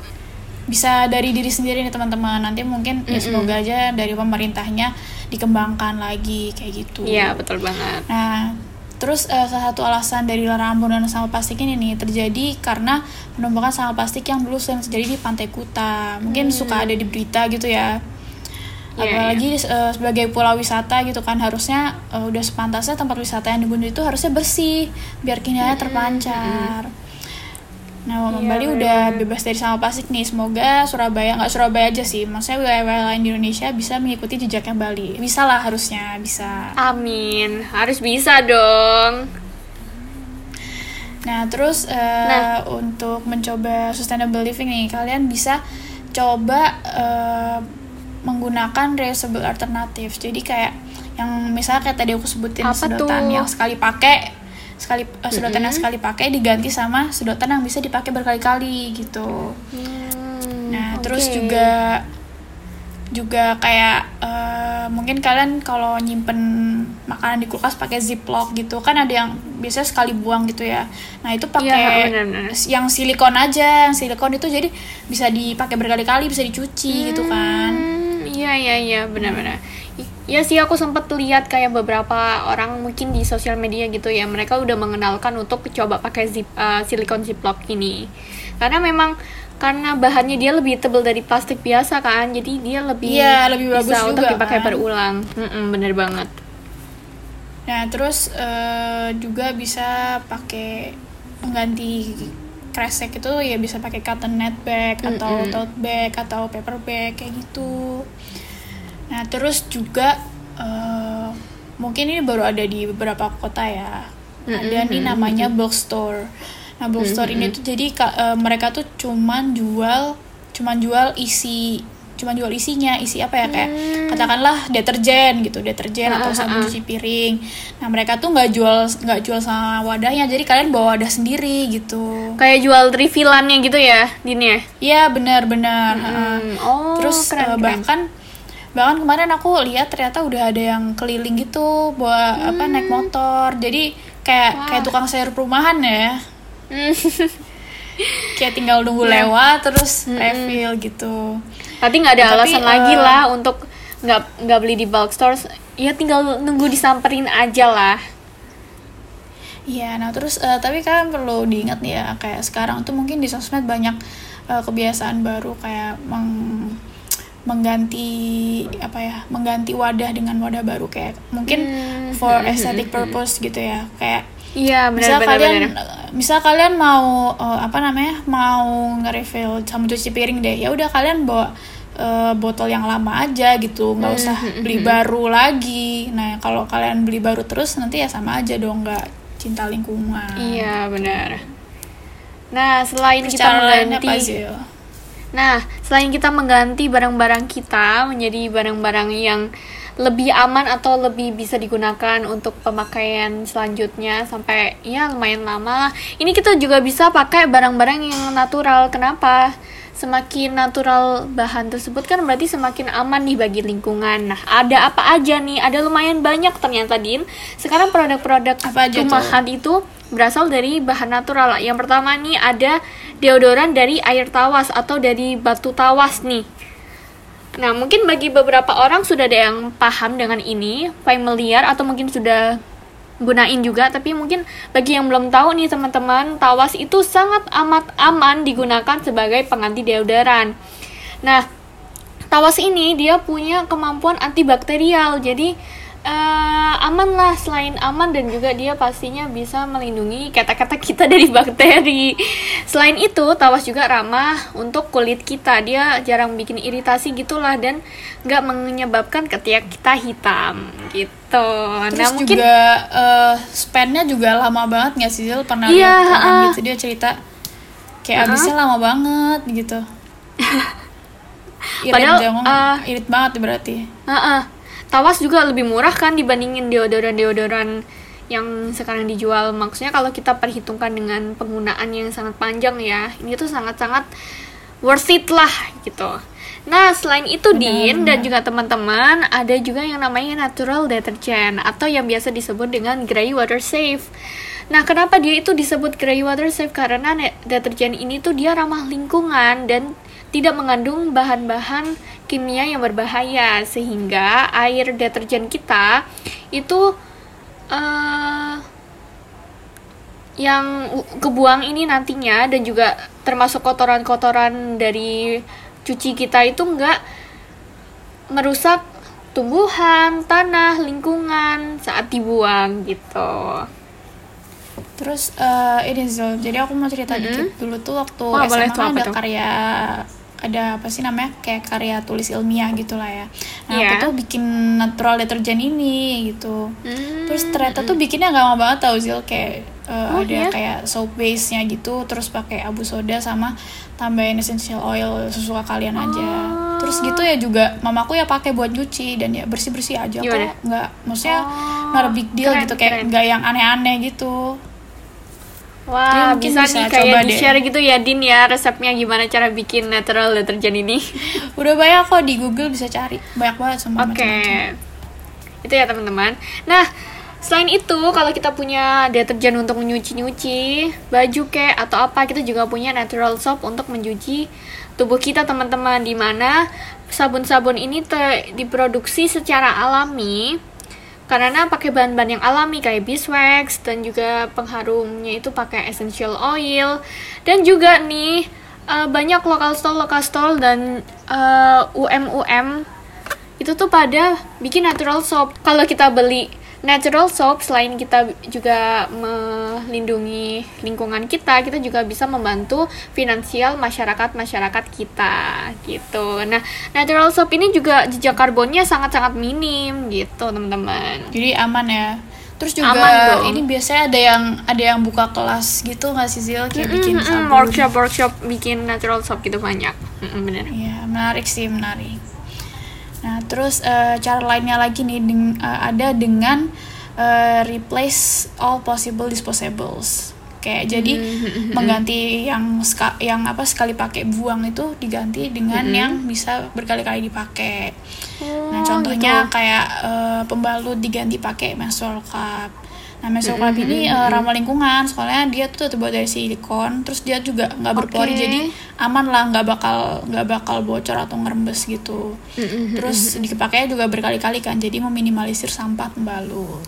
[SPEAKER 1] Bisa dari diri sendiri nih teman-teman. Nanti mungkin mm -hmm. ya semoga aja dari pemerintahnya dikembangkan lagi kayak gitu.
[SPEAKER 2] Iya, betul banget.
[SPEAKER 1] Nah, Terus uh, salah satu alasan dari larangan penggunaan sampah plastik ini nih terjadi karena penumpukan sampah plastik yang dulu sering terjadi di Pantai Kuta. Mungkin hmm. suka ada di berita gitu ya yeah, apalagi yeah. Uh, sebagai pulau wisata gitu kan harusnya uh, udah sepantasnya tempat wisata yang digunjungi itu harusnya bersih biar kinerja terpancar mm -hmm. Nah, yeah, Bali udah bebas dari sampah plastik nih. Semoga Surabaya, nggak Surabaya aja sih, maksudnya wilayah lain di Indonesia bisa mengikuti jejaknya Bali. Bisa lah harusnya, bisa.
[SPEAKER 2] Amin, harus bisa dong.
[SPEAKER 1] Nah, terus uh, nah. untuk mencoba sustainable living nih, kalian bisa coba uh, menggunakan reusable alternatif. Jadi kayak yang misalnya kayak tadi aku sebutin
[SPEAKER 2] Apa
[SPEAKER 1] sedotan
[SPEAKER 2] tuh?
[SPEAKER 1] yang sekali pakai sekali eh, sedotan yang sekali pakai diganti sama sedotan yang bisa dipakai berkali-kali gitu.
[SPEAKER 2] Hmm,
[SPEAKER 1] Nah,
[SPEAKER 2] oke.
[SPEAKER 1] terus juga juga kayak eh, mungkin kalian kalau nyimpen makanan di kulkas pakai ziplock gitu kan ada yang biasanya sekali buang gitu ya. Nah, itu
[SPEAKER 2] Iya,
[SPEAKER 1] pakai
[SPEAKER 2] benar-benar.
[SPEAKER 1] yang silikon aja, yang silikon itu jadi bisa dipakai berkali-kali, bisa dicuci gitu kan.
[SPEAKER 2] Iya iya iya benar-benar. Ya sih aku sempat lihat kayak beberapa orang mungkin di sosial media gitu ya mereka udah mengenalkan untuk coba pakai zip uh, silikon ziplock ini karena memang karena bahannya dia lebih tebal dari plastik biasa kan jadi dia lebih
[SPEAKER 1] Iya, lebih bagus
[SPEAKER 2] bisa untuk
[SPEAKER 1] juga,
[SPEAKER 2] dipakai
[SPEAKER 1] kan.
[SPEAKER 2] berulang. Mm-mm, bener banget.
[SPEAKER 1] Nah, terus eh, juga bisa pakai pengganti kresek itu ya bisa pakai cotton net bag atau
[SPEAKER 2] Mm-mm.
[SPEAKER 1] tote bag atau paper bag kayak gitu. Nah, terus juga eh, mungkin ini baru ada di beberapa kota ya. Ada nih namanya bulk store. Nah, bulk store ini tuh jadi eh, mereka tuh cuman jual cuman jual isi cuman jual isinya isi apa ya kayak katakanlah deterjen gitu deterjen atau sabun cuci piring. Nah mereka tuh nggak jual nggak jual sama wadahnya jadi kalian bawa wadah sendiri gitu.
[SPEAKER 2] Kayak jual refillannya gitu ya, Din ya?
[SPEAKER 1] iya benar-benar.
[SPEAKER 2] Hmm, Oh,
[SPEAKER 1] terus
[SPEAKER 2] keren,
[SPEAKER 1] eh,
[SPEAKER 2] keren.
[SPEAKER 1] bahkan bahkan kemarin aku lihat ternyata udah ada yang keliling gitu bawa apa naik motor. Jadi kayak kayak tukang sayur perumahan ya.
[SPEAKER 2] Hmm.
[SPEAKER 1] kayak tinggal nunggu
[SPEAKER 2] Iya.
[SPEAKER 1] lewat terus refill gitu
[SPEAKER 2] Berarti nggak ada
[SPEAKER 1] Tapi,
[SPEAKER 2] alasan lagi
[SPEAKER 1] eh,
[SPEAKER 2] lah untuk nggak nggak beli di bulk stores. Ya tinggal nunggu disamperin aja lah.
[SPEAKER 1] Iya, nah terus eh, tapi kalian perlu diingat nih ya kayak sekarang tuh mungkin di sosmed banyak eh, kebiasaan baru kayak meng- mengganti apa ya mengganti wadah dengan wadah baru kayak mungkin
[SPEAKER 2] Hmm,
[SPEAKER 1] for aesthetic purpose gitu ya kayak
[SPEAKER 2] Iya
[SPEAKER 1] misal
[SPEAKER 2] benar-benar.
[SPEAKER 1] kalian misal kalian mau eh, apa namanya mau nge-refill sama cuci piring deh ya udah kalian bawa eh, botol yang lama aja gitu nggak usah beli baru lagi nah kalau kalian beli baru terus nanti ya sama aja dong nggak cinta lingkungan
[SPEAKER 2] Iya benar. Nah selain
[SPEAKER 1] Terus
[SPEAKER 2] kita mengganti, nah selain kita mengganti barang-barang kita menjadi barang-barang yang lebih aman atau lebih bisa digunakan untuk pemakaian selanjutnya sampai ya lumayan lama lah. Ini kita juga bisa pakai barang-barang yang natural. Kenapa? Semakin natural bahan tersebut kan berarti semakin aman nih bagi lingkungan. Nah, ada apa aja nih? Ada lumayan banyak ternyata Din. Sekarang produk-produk
[SPEAKER 1] Apa aja tuh?
[SPEAKER 2] rumahan itu berasal dari bahan natural. Yang pertama nih ada deodoran dari air tawas atau dari batu tawas nih. Nah, mungkin bagi beberapa orang sudah ada yang paham dengan ini, familiar atau mungkin sudah gunain juga, tapi mungkin bagi yang belum tahu nih teman-teman, tawas itu sangat amat aman digunakan sebagai pengganti deodoran. Nah, tawas ini dia punya kemampuan antibakterial, jadi eh, aman lah selain aman dan juga dia pastinya bisa melindungi kata-kata kita dari bakteri. Selain itu, tawas juga ramah untuk kulit kita. Dia jarang bikin iritasi gitulah dan nggak menyebabkan ketiak kita hitam gitu.
[SPEAKER 1] terus
[SPEAKER 2] nah mungkin
[SPEAKER 1] juga eh, span-nya juga lama banget nggak sih Zil pernah
[SPEAKER 2] Iya,
[SPEAKER 1] lihat orang
[SPEAKER 2] ah.
[SPEAKER 1] gitu dia cerita kayak habisnya lama banget gitu irit
[SPEAKER 2] Padahal,
[SPEAKER 1] jangan
[SPEAKER 2] eh,
[SPEAKER 1] irit banget berarti
[SPEAKER 2] Heeh. Tawas juga lebih murah kan dibandingin deodoran-deodoran yang sekarang dijual. Maksudnya kalau kita perhitungkan dengan penggunaan yang sangat panjang ya, ini tuh sangat-sangat worth it lah gitu. Nah, selain itu Din dan juga teman-teman, ada juga yang namanya natural detergent atau yang biasa disebut dengan grey water safe. Nah, kenapa dia itu disebut grey water safe? Karena deterjen ini tuh dia ramah lingkungan dan tidak mengandung bahan-bahan kimia yang berbahaya sehingga air deterjen kita itu eh yang kebuang ini nantinya dan juga termasuk kotoran-kotoran dari cuci kita itu enggak merusak tumbuhan, tanah, lingkungan saat dibuang gitu.
[SPEAKER 1] Terus eh, ini Zul, jadi aku mau cerita dikit dulu tuh waktu
[SPEAKER 2] boleh
[SPEAKER 1] SMA
[SPEAKER 2] tuh, apa
[SPEAKER 1] ada
[SPEAKER 2] tuh?
[SPEAKER 1] karya ada apa sih namanya kayak karya tulis ilmiah gitu lah ya. Nah
[SPEAKER 2] Iya.
[SPEAKER 1] aku tuh bikin natural deterjen ini gitu.
[SPEAKER 2] Hmm,
[SPEAKER 1] Terus ternyata tuh bikinnya gampang banget tau Zil kayak uh,
[SPEAKER 2] Oh,
[SPEAKER 1] ada
[SPEAKER 2] iya?
[SPEAKER 1] kayak soap base nya gitu terus pakai abu soda sama tambahin essential oil sesuka kalian aja
[SPEAKER 2] Oh.
[SPEAKER 1] terus gitu ya juga mamaku ya pakai buat nyuci dan ya bersih bersih aja kok nggak maksudnya
[SPEAKER 2] Oh,
[SPEAKER 1] not a big deal
[SPEAKER 2] keren,
[SPEAKER 1] gitu kayak nggak yang aneh-aneh gitu
[SPEAKER 2] Wah,
[SPEAKER 1] Jadi mungkin
[SPEAKER 2] bisa,
[SPEAKER 1] bisa
[SPEAKER 2] nih kayak
[SPEAKER 1] coba
[SPEAKER 2] di
[SPEAKER 1] deh.
[SPEAKER 2] share gitu ya Din ya resepnya gimana cara bikin natural deterjen ini.
[SPEAKER 1] udah banyak kok di Google bisa cari banyak banget semua
[SPEAKER 2] Oke.
[SPEAKER 1] macam-macam
[SPEAKER 2] Itu ya teman-teman. Nah, selain itu kalau kita punya deterjen untuk menyuci-nyuci baju kek atau apa, kita juga punya natural soap untuk mencuci tubuh kita teman-teman di mana sabun-sabun ini diproduksi secara alami karena pakai bahan-bahan yang alami kayak beeswax dan juga pengharumnya itu pakai essential oil dan juga nih eh, banyak lokal store lokal store dan eh, UM UM itu tuh pada bikin natural soap. Kalau kita beli natural soap, selain kita juga melindungi lingkungan kita, kita juga bisa membantu finansial masyarakat masyarakat kita gitu. Nah, natural soap ini juga jejak karbonnya sangat-sangat minim gitu, teman-teman.
[SPEAKER 1] jadi aman ya terus juga
[SPEAKER 2] Aman dong.
[SPEAKER 1] ini biasanya ada yang ada yang buka kelas gitu nggak sih Zil kayak bikin
[SPEAKER 2] Mm-mm,
[SPEAKER 1] sabun
[SPEAKER 2] workshop workshop bikin natural soap gitu banyak. Mm-mm, bener.
[SPEAKER 1] Iya, menarik sih, menarik. Nah, terus eh, cara lainnya lagi nih deng- eh, ada dengan eh, replace all possible disposables. Kayak jadi mengganti yang ska- yang apa sekali pakai buang itu diganti dengan yang bisa berkali-kali dipakai. Nah,
[SPEAKER 2] Oh,
[SPEAKER 1] contohnya
[SPEAKER 2] gitu.
[SPEAKER 1] kayak eh, pembalut diganti pakai menstrual cup. Nah, menstrual cup ini eh, ramah lingkungan, soalnya dia tuh terbuat dari silikon, terus dia juga nggak berpori,
[SPEAKER 2] Oke.
[SPEAKER 1] jadi aman lah, nggak bakal nggak bakal bocor atau ngerembes gitu. Terus dipakainya juga berkali-kali kan, jadi meminimalisir sampah pembalut.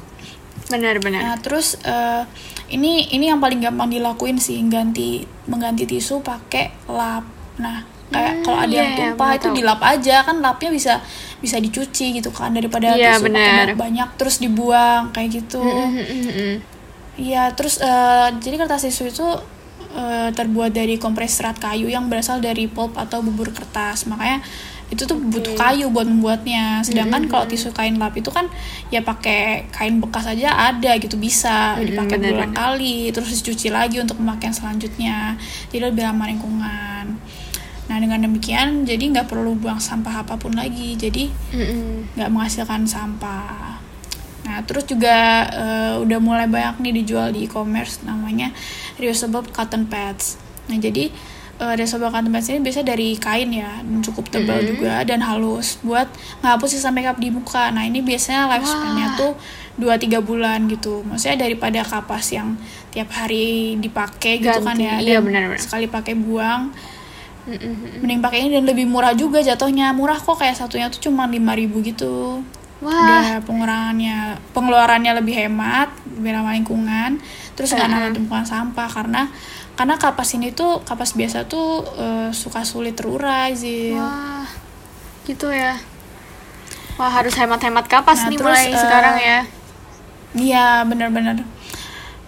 [SPEAKER 2] Benar-benar.
[SPEAKER 1] Nah, terus eh, ini ini yang paling gampang dilakuin sih, ganti mengganti tisu pakai lap. Nah, kayak
[SPEAKER 2] Hmm,
[SPEAKER 1] kalau ada yang
[SPEAKER 2] iya,
[SPEAKER 1] tumpah
[SPEAKER 2] bener
[SPEAKER 1] itu
[SPEAKER 2] tahu.
[SPEAKER 1] dilap aja kan lapnya bisa bisa dicuci gitu kan daripada
[SPEAKER 2] Iya,
[SPEAKER 1] tisu pakai banyak terus dibuang kayak gitu.
[SPEAKER 2] Mm-mm.
[SPEAKER 1] Iya, terus eh, jadi kertas tisu itu eh, terbuat dari kompres serat kayu yang berasal dari pulp atau bubur kertas. Makanya itu tuh butuh kayu buat membuatnya. Sedangkan kalau tisu kain lap itu kan ya pakai kain bekas aja ada gitu bisa dipakai
[SPEAKER 2] bener,
[SPEAKER 1] berulang kali, terus dicuci lagi untuk pemakaian selanjutnya. Jadi lebih ramah lingkungan. Nah dengan demikian jadi nggak perlu buang sampah apa pun lagi. Jadi nggak menghasilkan sampah. Nah, terus juga eh, udah mulai banyak nih dijual di e-commerce namanya reusable cotton pads. Nah, jadi eh, reusable cotton pads ini biasanya dari kain ya, dan cukup tebal juga dan halus buat ngapus sisa makeup di muka. Nah, ini biasanya lifespan-nya tuh 2-3 bulan gitu. Maksudnya daripada kapas yang tiap hari dipakai gitu kan ya.
[SPEAKER 2] iya
[SPEAKER 1] dan
[SPEAKER 2] benar-benar.
[SPEAKER 1] Sekali pakai buang Mending pakai ini dan lebih murah juga jatuhnya. Murah kok kayak satunya tuh cuma 5000 gitu.
[SPEAKER 2] Wah,
[SPEAKER 1] udah pengurangannya pengeluarannya lebih hemat lebih ramah lingkungan. Terus nggak nambah tumpukan sampah karena karena kapas ini tuh kapas biasa tuh eh, suka sulit terurai sih
[SPEAKER 2] wah, gitu ya. Wah, harus hemat-hemat kapas
[SPEAKER 1] Nah,
[SPEAKER 2] nih
[SPEAKER 1] terus,
[SPEAKER 2] mulai
[SPEAKER 1] eh,
[SPEAKER 2] sekarang ya.
[SPEAKER 1] iya bener-bener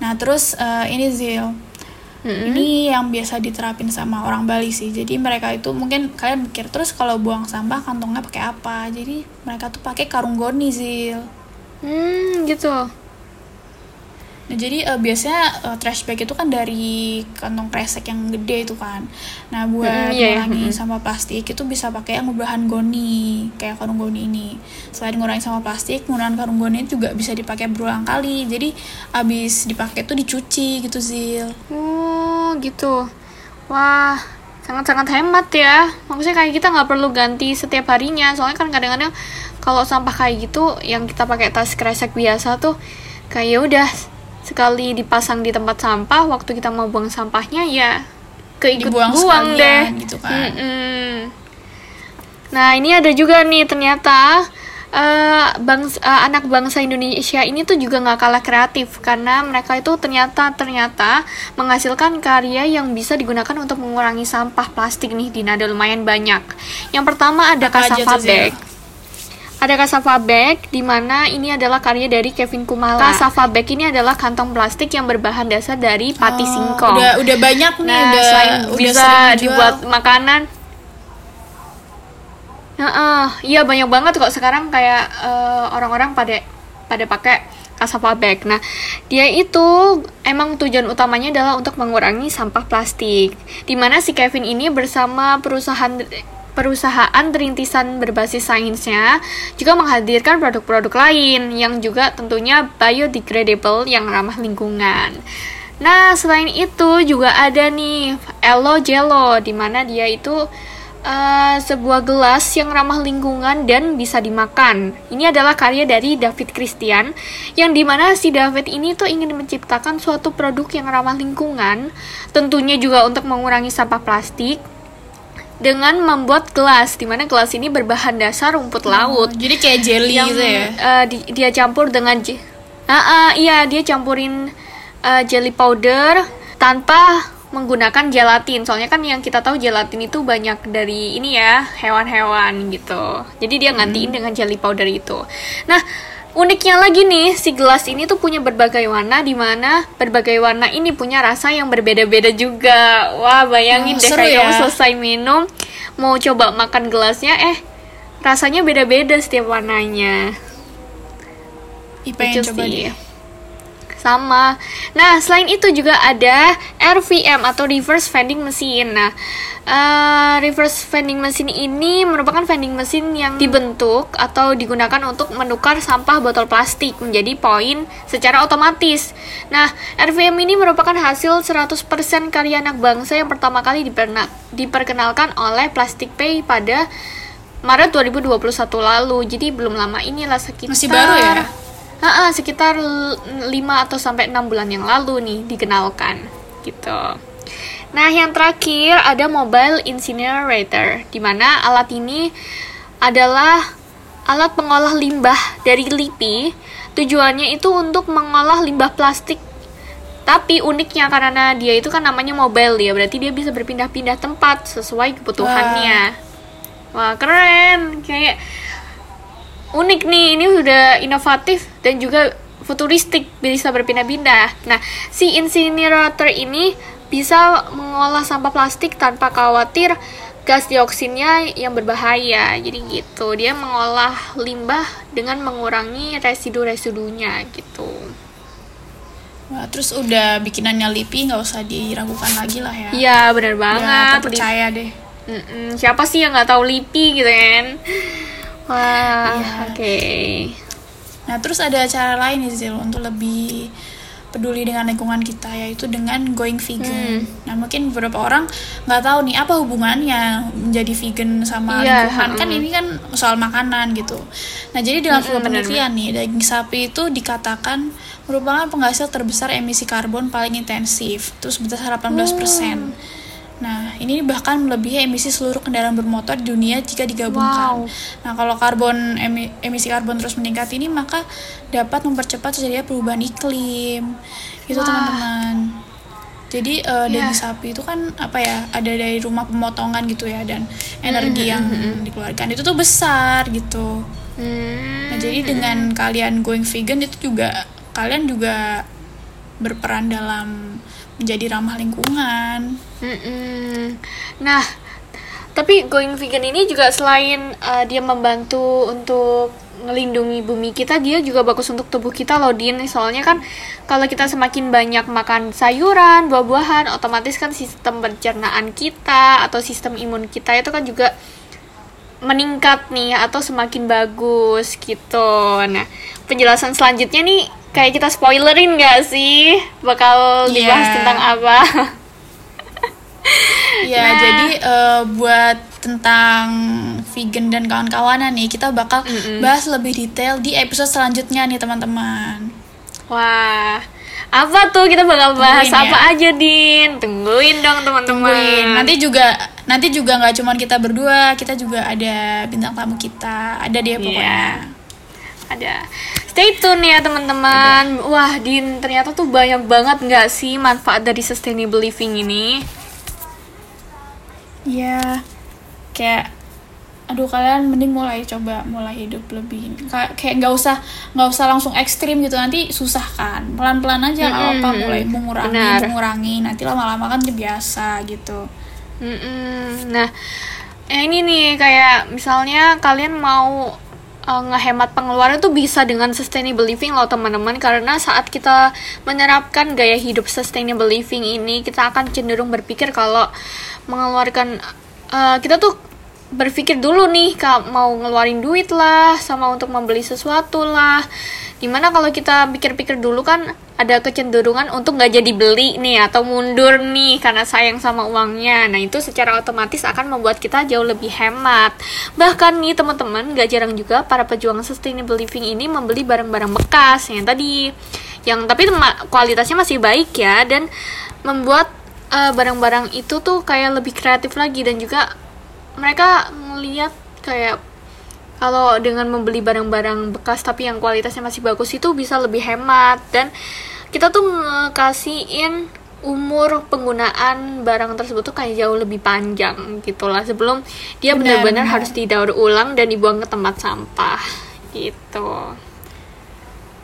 [SPEAKER 1] nah terus eh, ini Zil
[SPEAKER 2] Mm-mm.
[SPEAKER 1] ini yang biasa diterapin sama orang Bali sih jadi mereka itu mungkin kalian mikir terus kalau buang sampah kantongnya pakai apa jadi mereka tuh pakai karung goni Zil
[SPEAKER 2] Hmm, gitu.
[SPEAKER 1] Nah, jadi eh, biasanya eh, trash bag itu kan dari kantong kresek yang gede itu kan. Nah, buat
[SPEAKER 2] Mm-mm, iya, iya,
[SPEAKER 1] ngurangi
[SPEAKER 2] mm-mm.
[SPEAKER 1] sampah plastik itu bisa pakai yang berbahan goni, kayak karung goni ini. Selain ngurangi sampah plastik, penggunaan karung goni itu juga bisa dipakai berulang kali. Jadi, abis dipakai tuh dicuci gitu, Zil.
[SPEAKER 2] Oh, gitu. Wah, sangat-sangat hemat ya. Maksudnya kayak kita nggak perlu ganti setiap harinya. Soalnya kan kadang-kadang kalau sampah kayak gitu, yang kita pakai tas kresek biasa tuh, kayak ya udah sekali dipasang di tempat sampah, waktu kita mau buang sampahnya ya keikut
[SPEAKER 1] Dibuang
[SPEAKER 2] buang, deh.
[SPEAKER 1] gitu kan.
[SPEAKER 2] Mm-mm. Nah, ini ada juga nih ternyata eh bangs eh, anak bangsa Indonesia ini tuh juga nggak kalah kreatif karena mereka itu ternyata ternyata menghasilkan karya yang bisa digunakan untuk mengurangi sampah plastik nih di nada lumayan banyak. Yang pertama ada
[SPEAKER 1] Apa
[SPEAKER 2] bag. Ada cassava bag di mana ini adalah karya dari Kevin Kumala. Cassava bag ini adalah kantong plastik yang berbahan dasar dari pati
[SPEAKER 1] Oh,
[SPEAKER 2] singkong.
[SPEAKER 1] Udah udah banyak nih,
[SPEAKER 2] Nah,
[SPEAKER 1] udah
[SPEAKER 2] selain
[SPEAKER 1] udah
[SPEAKER 2] bisa dibuat makanan. Heeh, iya banyak banget kok sekarang kayak eh, orang-orang pada pada pakai cassava bag. Nah, dia itu emang tujuan utamanya adalah untuk mengurangi sampah plastik. Di mana si Kevin ini bersama perusahaan perusahaan rintisan berbasis sainsnya juga menghadirkan produk-produk lain yang juga tentunya biodegradable yang ramah lingkungan. Nah, selain itu juga ada nih Elo Jello, di mana dia itu uh, sebuah gelas yang ramah lingkungan dan bisa dimakan. Ini adalah karya dari David Christian, yang di mana si David ini tuh ingin menciptakan suatu produk yang ramah lingkungan, tentunya juga untuk mengurangi sampah plastik, dengan membuat gelas di mana gelas ini berbahan dasar rumput laut.
[SPEAKER 1] Oh, jadi kayak jelly
[SPEAKER 2] yang,
[SPEAKER 1] gitu ya?
[SPEAKER 2] uh, di, dia campur dengan uh, uh, iya dia campurin uh, jelly powder tanpa menggunakan gelatin. Soalnya kan yang kita tahu gelatin itu banyak dari ini ya hewan-hewan gitu. Jadi dia gantiin hmm. dengan jelly powder itu. Nah Uniknya lagi nih, si gelas ini tuh punya berbagai warna di mana berbagai warna ini punya rasa yang berbeda-beda juga. Wah, bayangin oh, deh kayak ya? kamu selesai minum, mau coba makan gelasnya, eh rasanya beda-beda setiap warnanya.
[SPEAKER 1] Ih, pengen coba sih. Deh
[SPEAKER 2] sama. Nah, selain itu juga ada RVM atau reverse vending machine. Nah, uh, reverse vending machine ini merupakan vending machine yang dibentuk atau digunakan untuk menukar sampah botol plastik menjadi poin secara otomatis. Nah, RVM ini merupakan hasil 100% karya anak bangsa yang pertama kali diperkenalkan oleh Plastic Pay pada Maret 2021 lalu. Jadi belum lama inilah sekitar
[SPEAKER 1] Masih baru ya?
[SPEAKER 2] Uh, uh, sekitar 5 atau sampai 6 bulan yang lalu nih dikenalkan gitu. Nah, yang terakhir ada mobile incinerator di mana alat ini adalah alat pengolah limbah dari LIPI. Tujuannya itu untuk mengolah limbah plastik tapi uniknya karena dia itu kan namanya mobile ya, berarti dia bisa berpindah-pindah tempat sesuai kebutuhannya. Wah, Wah keren. Kayak unik nih ini udah inovatif dan juga futuristik bisa berpindah-pindah. Nah si incinerator ini bisa mengolah sampah plastik tanpa khawatir gas dioksinnya yang berbahaya. Jadi gitu dia mengolah limbah dengan mengurangi residu-residunya gitu.
[SPEAKER 1] Wah, terus udah bikinannya LIPI nggak usah diragukan lagi lah ya.
[SPEAKER 2] Iya bener banget.
[SPEAKER 1] ya, percaya deh.
[SPEAKER 2] Mm -mm. siapa sih yang nggak tahu LIPI gitu kan Wah, ya. oke. Okay.
[SPEAKER 1] Nah, terus ada cara lain nih Zil untuk lebih peduli dengan lingkungan kita yaitu dengan going vegan. Hmm. Nah mungkin beberapa orang nggak tahu nih apa hubungannya menjadi vegan sama yeah, lingkungan hmm. kan ini kan soal makanan gitu. Nah jadi dalam sebuah penelitian nih daging sapi itu dikatakan merupakan penghasil terbesar emisi karbon paling intensif, terus sebesar 18 persen. Hmm. Nah, ini bahkan melebihi emisi seluruh kendaraan bermotor di dunia jika digabungkan. Wow. Nah, kalau karbon emisi karbon terus meningkat ini maka dapat mempercepat terjadinya perubahan iklim. Itu teman-teman. Jadi uh, yeah. daging sapi itu kan apa ya? Ada dari rumah pemotongan gitu ya dan energi mm -hmm. yang dikeluarkan itu tuh besar gitu. Mm -hmm. Nah, jadi dengan kalian going vegan itu juga kalian juga berperan dalam menjadi ramah lingkungan.
[SPEAKER 2] Mm-mm. Nah, tapi going vegan ini juga selain uh, dia membantu untuk melindungi bumi kita, dia juga bagus untuk tubuh kita loh, Din. Soalnya kan kalau kita semakin banyak makan sayuran, buah-buahan, otomatis kan sistem pencernaan kita atau sistem imun kita itu kan juga meningkat nih atau semakin bagus gitu. Nah, penjelasan selanjutnya nih kayak kita spoilerin gak sih bakal iya. dibahas yeah. tentang apa?
[SPEAKER 1] ya nah. jadi uh, buat tentang vegan dan kawan-kawanan nih kita bakal mm -mm. bahas lebih detail di episode selanjutnya nih teman-teman.
[SPEAKER 2] Wah, apa tuh kita bakal bahas Tungguin apa ya. aja din? Tungguin dong teman-teman.
[SPEAKER 1] Nanti juga nanti juga nggak cuma kita berdua, kita juga ada bintang tamu kita, ada dia pokoknya. Yeah.
[SPEAKER 2] Ada. Stay tune ya teman-teman. Wah, Din, ternyata tuh banyak banget nggak sih manfaat dari sustainable living ini?
[SPEAKER 1] Ya, kayak aduh kalian mending mulai coba mulai hidup lebih kayak kayak nggak usah nggak usah langsung ekstrim gitu nanti susah kan pelan pelan aja mm -hmm. apa mulai mengurangi Benar. mengurangi nanti lama lama kan biasa gitu
[SPEAKER 2] mm -hmm. nah ini nih kayak misalnya kalian mau uh, ngehemat pengeluaran tuh bisa dengan sustainable living loh teman-teman. Karena saat kita menerapkan gaya hidup sustainable living ini kita akan cenderung berpikir kalau mengeluarkan uh, kita tuh berpikir dulu nih mau ngeluarin duit lah sama untuk membeli sesuatu lah. Di mana kalau kita pikir-pikir dulu kan ada kecenderungan untuk nggak jadi beli nih atau mundur nih karena sayang sama uangnya. Nah itu secara otomatis akan membuat kita jauh lebih hemat. Bahkan nih teman-teman gak jarang juga para pejuang sustainable living ini membeli barang-barang bekas yang tadi. Yang tapi kualitasnya masih baik ya dan membuat eh, barang-barang uh, itu tuh kayak lebih kreatif lagi dan juga mereka ngeliat kayak kalau dengan membeli barang-barang bekas tapi yang kualitasnya masih bagus itu bisa lebih hemat. Dan kita tuh ngekasihin umur penggunaan barang tersebut tuh kayak jauh lebih panjang gitulah. Sebelum dia benar-benar harus didaur ulang dan dibuang ke tempat sampah gitu.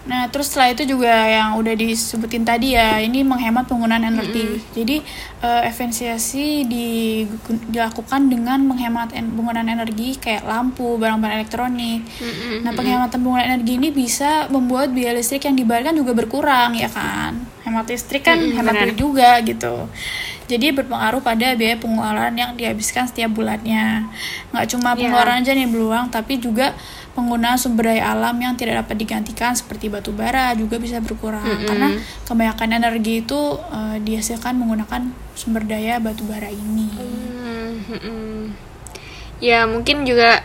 [SPEAKER 1] Nah, terus setelah itu juga yang udah disebutin tadi ya, ini menghemat penggunaan energi. Mm -hmm. Jadi uh, efisiensi di, dilakukan dengan menghemat en penggunaan energi kayak lampu, barang-barang elektronik. Mm -hmm. Nah, penghematan penggunaan energi ini bisa membuat biaya listrik yang dibayarkan juga berkurang ya kan. Hemat listrik kan mm -hmm, hemat duit juga gitu. Jadi berpengaruh pada biaya pengeluaran yang dihabiskan setiap bulannya. Nggak cuma iya. pengeluaran yeah. aja nih beruang, tapi juga penggunaan sumber daya alam yang tidak dapat digantikan seperti batu bara juga bisa berkurang mm -hmm. karena kebanyakan energi itu uh, dihasilkan menggunakan sumber daya batu bara ini. Mm -hmm.
[SPEAKER 2] Ya mungkin juga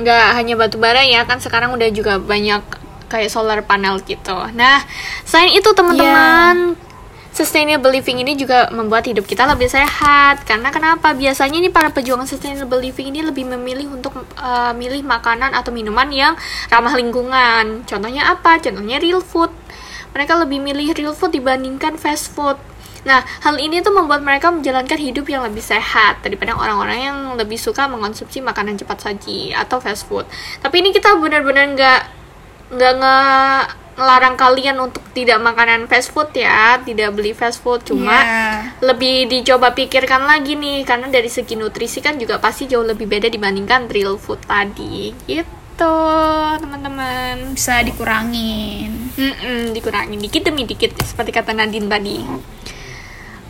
[SPEAKER 2] nggak hanya batu bara ya kan sekarang udah juga banyak kayak solar panel gitu. Nah selain itu teman-teman yeah sustainable living ini juga membuat hidup kita lebih sehat. Karena kenapa? Biasanya ini para pejuang sustainable living ini lebih memilih untuk uh, milih makanan atau minuman yang ramah lingkungan. Contohnya apa? Contohnya real food. Mereka lebih milih real food dibandingkan fast food. Nah, hal ini tuh membuat mereka menjalankan hidup yang lebih sehat daripada orang-orang yang lebih suka mengonsumsi makanan cepat saji atau fast food. Tapi ini kita benar-benar nggak nggak nge ngelarang kalian untuk tidak makanan fast food ya, tidak beli fast food, cuma yeah. lebih dicoba pikirkan lagi nih karena dari segi nutrisi kan juga pasti jauh lebih beda dibandingkan real food tadi. Gitu, teman-teman.
[SPEAKER 1] Bisa dikurangin.
[SPEAKER 2] Mm -mm, dikurangin dikit demi dikit seperti kata Nadine tadi.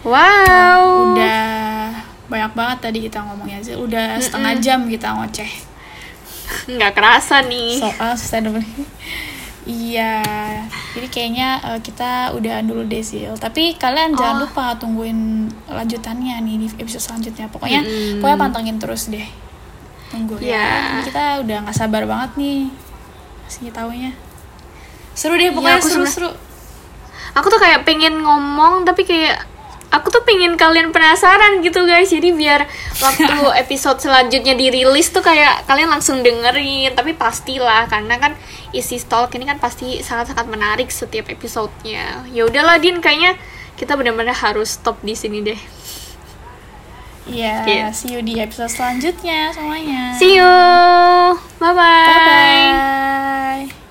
[SPEAKER 2] Wow.
[SPEAKER 1] Udah banyak banget tadi kita ngomongnya sih. Udah mm -mm. setengah jam kita ngoceh.
[SPEAKER 2] Nggak kerasa nih.
[SPEAKER 1] Soal sustainable Iya, jadi kayaknya uh, kita udah dulu deh sih. Tapi kalian oh. jangan lupa tungguin lanjutannya nih di episode selanjutnya. Pokoknya, mm. pokoknya pantengin terus deh. Tunggu yeah. ya. Ini kita udah nggak sabar banget nih kasih taunya. Seru deh iya, pokoknya ya, seru-seru.
[SPEAKER 2] Aku tuh kayak pengen ngomong tapi kayak aku tuh pengen kalian penasaran gitu guys jadi biar waktu episode selanjutnya dirilis tuh kayak kalian langsung dengerin tapi pastilah karena kan isi stalk ini kan pasti sangat-sangat menarik setiap episodenya ya udahlah din kayaknya kita benar-benar harus stop di sini deh
[SPEAKER 1] Iya, yeah, see you di episode selanjutnya semuanya.
[SPEAKER 2] See you. Bye-bye. Bye-bye.